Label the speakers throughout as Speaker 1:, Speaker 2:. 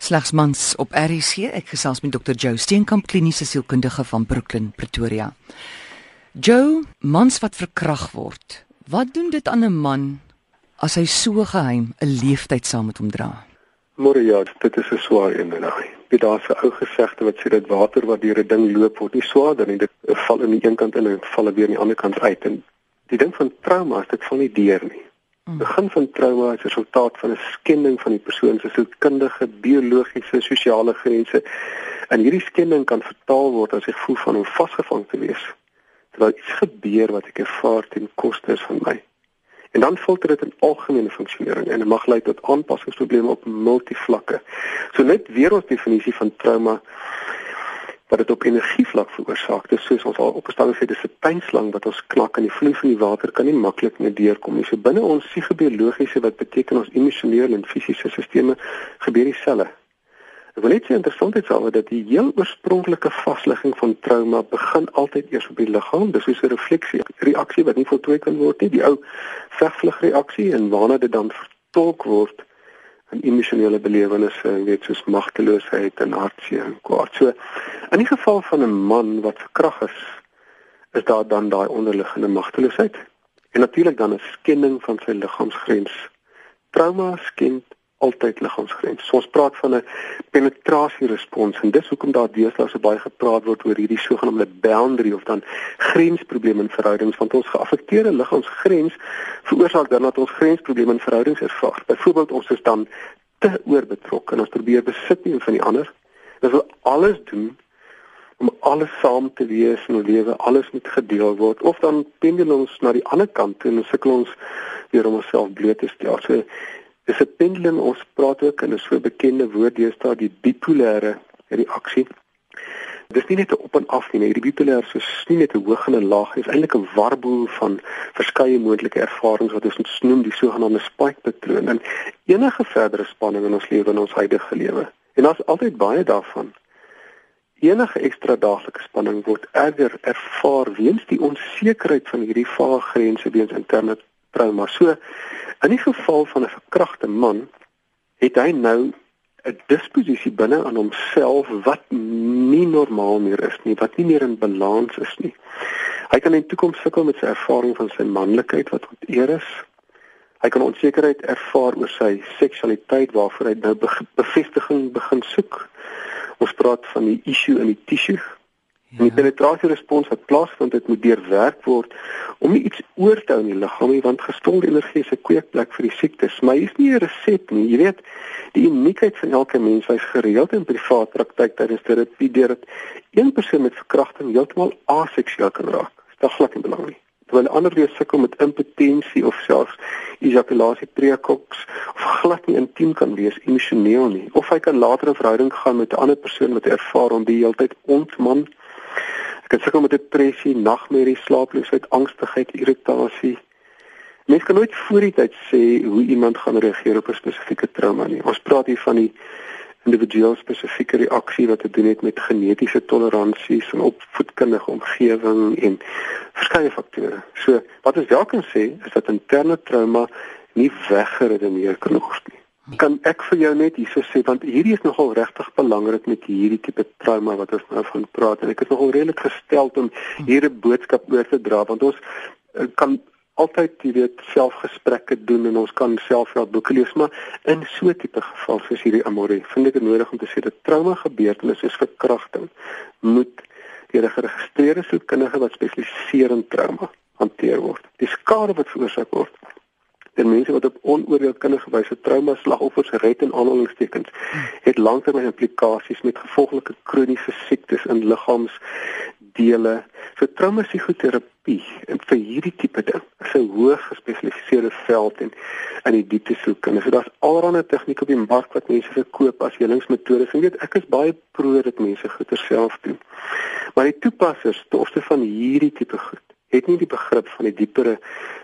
Speaker 1: Slegs mans op RC. Ek gesels met Dr. Joe Steenkamp, kliniese sielkundige van Brooklyn, Pretoria. Joe, mans wat verkrag word. Wat doen dit aan 'n man as hy so geheim 'n leeftyd saam met hom dra?
Speaker 2: Môre ja, dit is 'n swaar een en daai. Dit daar's 'n ou gesegde wat sê dat water wat deur 'n ding loop word nie swaarder nie. Dit val aan die een kant in en val weer aan die ander kant uit. En die ding van trauma is dit val nie deur nie. Die begin van trauma is resultaat van 'n skending van die persoon se sielkundige, biologiese, sosiale grense. En hierdie skending kan vertaal word as 'n gevoel van om vasgevang te wees. Terwyl iets gebeur wat ek ervaar ten koste van my. En dan filter dit in algemene funksionering en dit mag lei tot aanpassingsprobleme op multivlakke. So net weer ons definisie van trauma wat dit op energievlak veroorsaak. Dis soos ons al opgestel het, dis 'n pynslang wat ons knak en die vloei van die water kan nie maklik meer deurkom nie. So binne ons psigobiologiese wat beteken ons emosionele en fisiese stelsels gebeur dieselfde. Ek wil net sê interessant is alweer dat die heel oorspronklike vaslegging van trauma begin altyd eers op die liggaam. Dis soos 'n refleksie, reaksie wat nie voltooi kan word nie, die ou vegvlugreaksie en waarna dit dan vertolk word en emosionele belewennisse, weet soos magteloosheid en hartseer en kwaad. So in die geval van 'n man wat verkrag is, is daar dan daai onderliggende magteloosheid en natuurlik dan 'n skending van sy liggaamsgrens. Trauma skend altyd liggaamsgrens. So ons praat van 'n penetrasierespons en dis hoekom daar deesdae so baie gepraat word oor hierdie sogenaamde boundary of dan grensprobleme in verhoudings want ons geaffekteerde liggaamsgrens veroorsaak dan dat ons grensprobleme in verhoudings ervaar. Byvoorbeeld ons is dan te oorbetrokke en ons probeer besit nie van die ander. Ons wil alles doen om alles saam te wees in 'n lewe, alles moet gedeel word of dan pendel ons na die ander kant en ons sukkel ons weer om onsself bloot te stel. So Dis 'n pendulum ons praat ook en 'n so bekende woord deesdae die bipolêre reaksie. Dis nie net 'n op en af nie, hierdie bipolêr is nie net 'n hoog en 'n laag, dit is eintlik 'n warboel van verskeie moontlike ervarings wat ons noem die sogenaamde spike patroon en enige verdere spanning in ons lewe en ons huidige lewe. En daar's altyd baie daarvan. Enige ekstra daaglikse spanning word erger ervaar weens die onsekerheid van hierdie vae grense weens interne trauma. So in die geval van 'n verkragte man het hy nou 'n disposisie binne aan homself wat nie normaal meer is nie, wat nie meer in balans is nie. Hy kan in toekoms sukkel met sy ervaring van sy manlikheid wat onteer is. Hy kan onsekerheid ervaar oor sy seksualiteit waarvoor hy nou bevestiging begin soek. Ons praat van die issue in die tissue En die penetrasierespons wat plaasvind, dit moet deurwerk word om nie iets oor te hou in die liggaam nie, want gestolde energie is 'n kweekplek vir die siektes. Maar hier's nie 'n resept nie. Jy weet, die uniekheid van elke mens wys gereeld in privaat praktyk tydens terapie deur dat een persoon met verkrachting heeltemal aseksueel kan raak. Dit is glad nie belangrik. Terwyl ander weer sukkel met impotensie of selfs ejakulasie prekoks of glad nie intiem kan wees emosioneel nie. Of hy kan later 'n verhouding gaan met 'n ander persoon wat ervaar om die hele tyd ontman Het sukkel met depressie, nagmerrie, slaaploosheid, angstigheid, irritasie. Mens kan nooit voor die tyd sê hoe iemand gaan reageer op 'n spesifieke trauma nie. Ons praat hier van die individueel spesifieke reaksie wat te doen het met genetiese toleransies en opvoedkundige omgewing en verskeie faktore. So, wat ons wel kan sê is dat interne trauma nie weggeredeneer kan word nie kan ek vir jou net hierso sê want hierdie is nogal regtig belangrik met hierdie tipe trauma wat ons nou van praat. En ek is nogal redelik gestel om hierdie boodskap oor te dra want ons uh, kan altyd jy weet selfgesprekke doen en ons kan selfhelp boeke lees maar in so 'n tipe geval soos hierdie amore vind ek dit nodig om te sê dat trauma gebeurtenisse soos verkrachting. Moet deur 'n geregistreerde sielkundige wat spesialiseer in trauma hanteer word. Die skade wat veroorsaak word en mense wat op onoordeelkundige wyse trauma slagoffers red en aanhalingstekens het langtermyn implikasies met gevolglike kroniese siektes in liggaamsdele. So trauma psigoterapie en vir hierdie tipe ding is 'n hoogs gespesialiseerde veld en in die diepte soek. En so daar's allerlei tegnieke op die mark wat mense verkoop as helingsmetodes. En weet ek is baie pro dat mense goeie self doen. Maar die toepassers te opsigte van hierdie tipe goed het nie die begrip van die diepere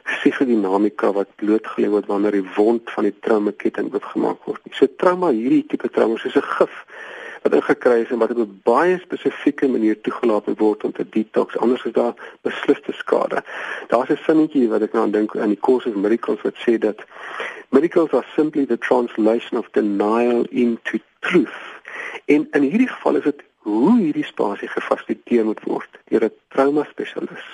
Speaker 2: psigodinamika wat blootgelê word wanneer die wond van die traumaketting oopgemaak word. So trauma hierdie tipe trauma is 'n gif wat ingekry is en wat op 'n baie spesifieke manier toegelaat word om te detox anders is daar besliste skade. Daar's 'n sinnetjie wat ek nou aan dink aan die course of miracles wat sê dat miracles are simply the translation of denial into proef. En in hierdie geval is dit hoe hierdie spasie gefasiliteer moet word deur 'n trauma spesialis,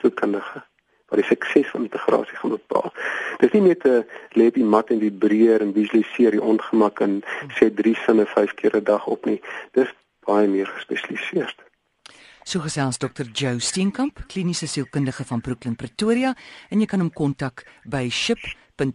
Speaker 2: sielkundige wat die sukses van integrasie gaan bepaal. Dis nie net 'n lê op die mat en vibreer en visualiseer die ongemak en sê drie sinne vyf keer 'n dag op nie. Dis baie meer gespesialiseerd.
Speaker 1: So gesels Dr. Joe Steenkamp, kliniese sielkundige van Brooklyn Pretoria en jy kan hom kontak by ship.org.za.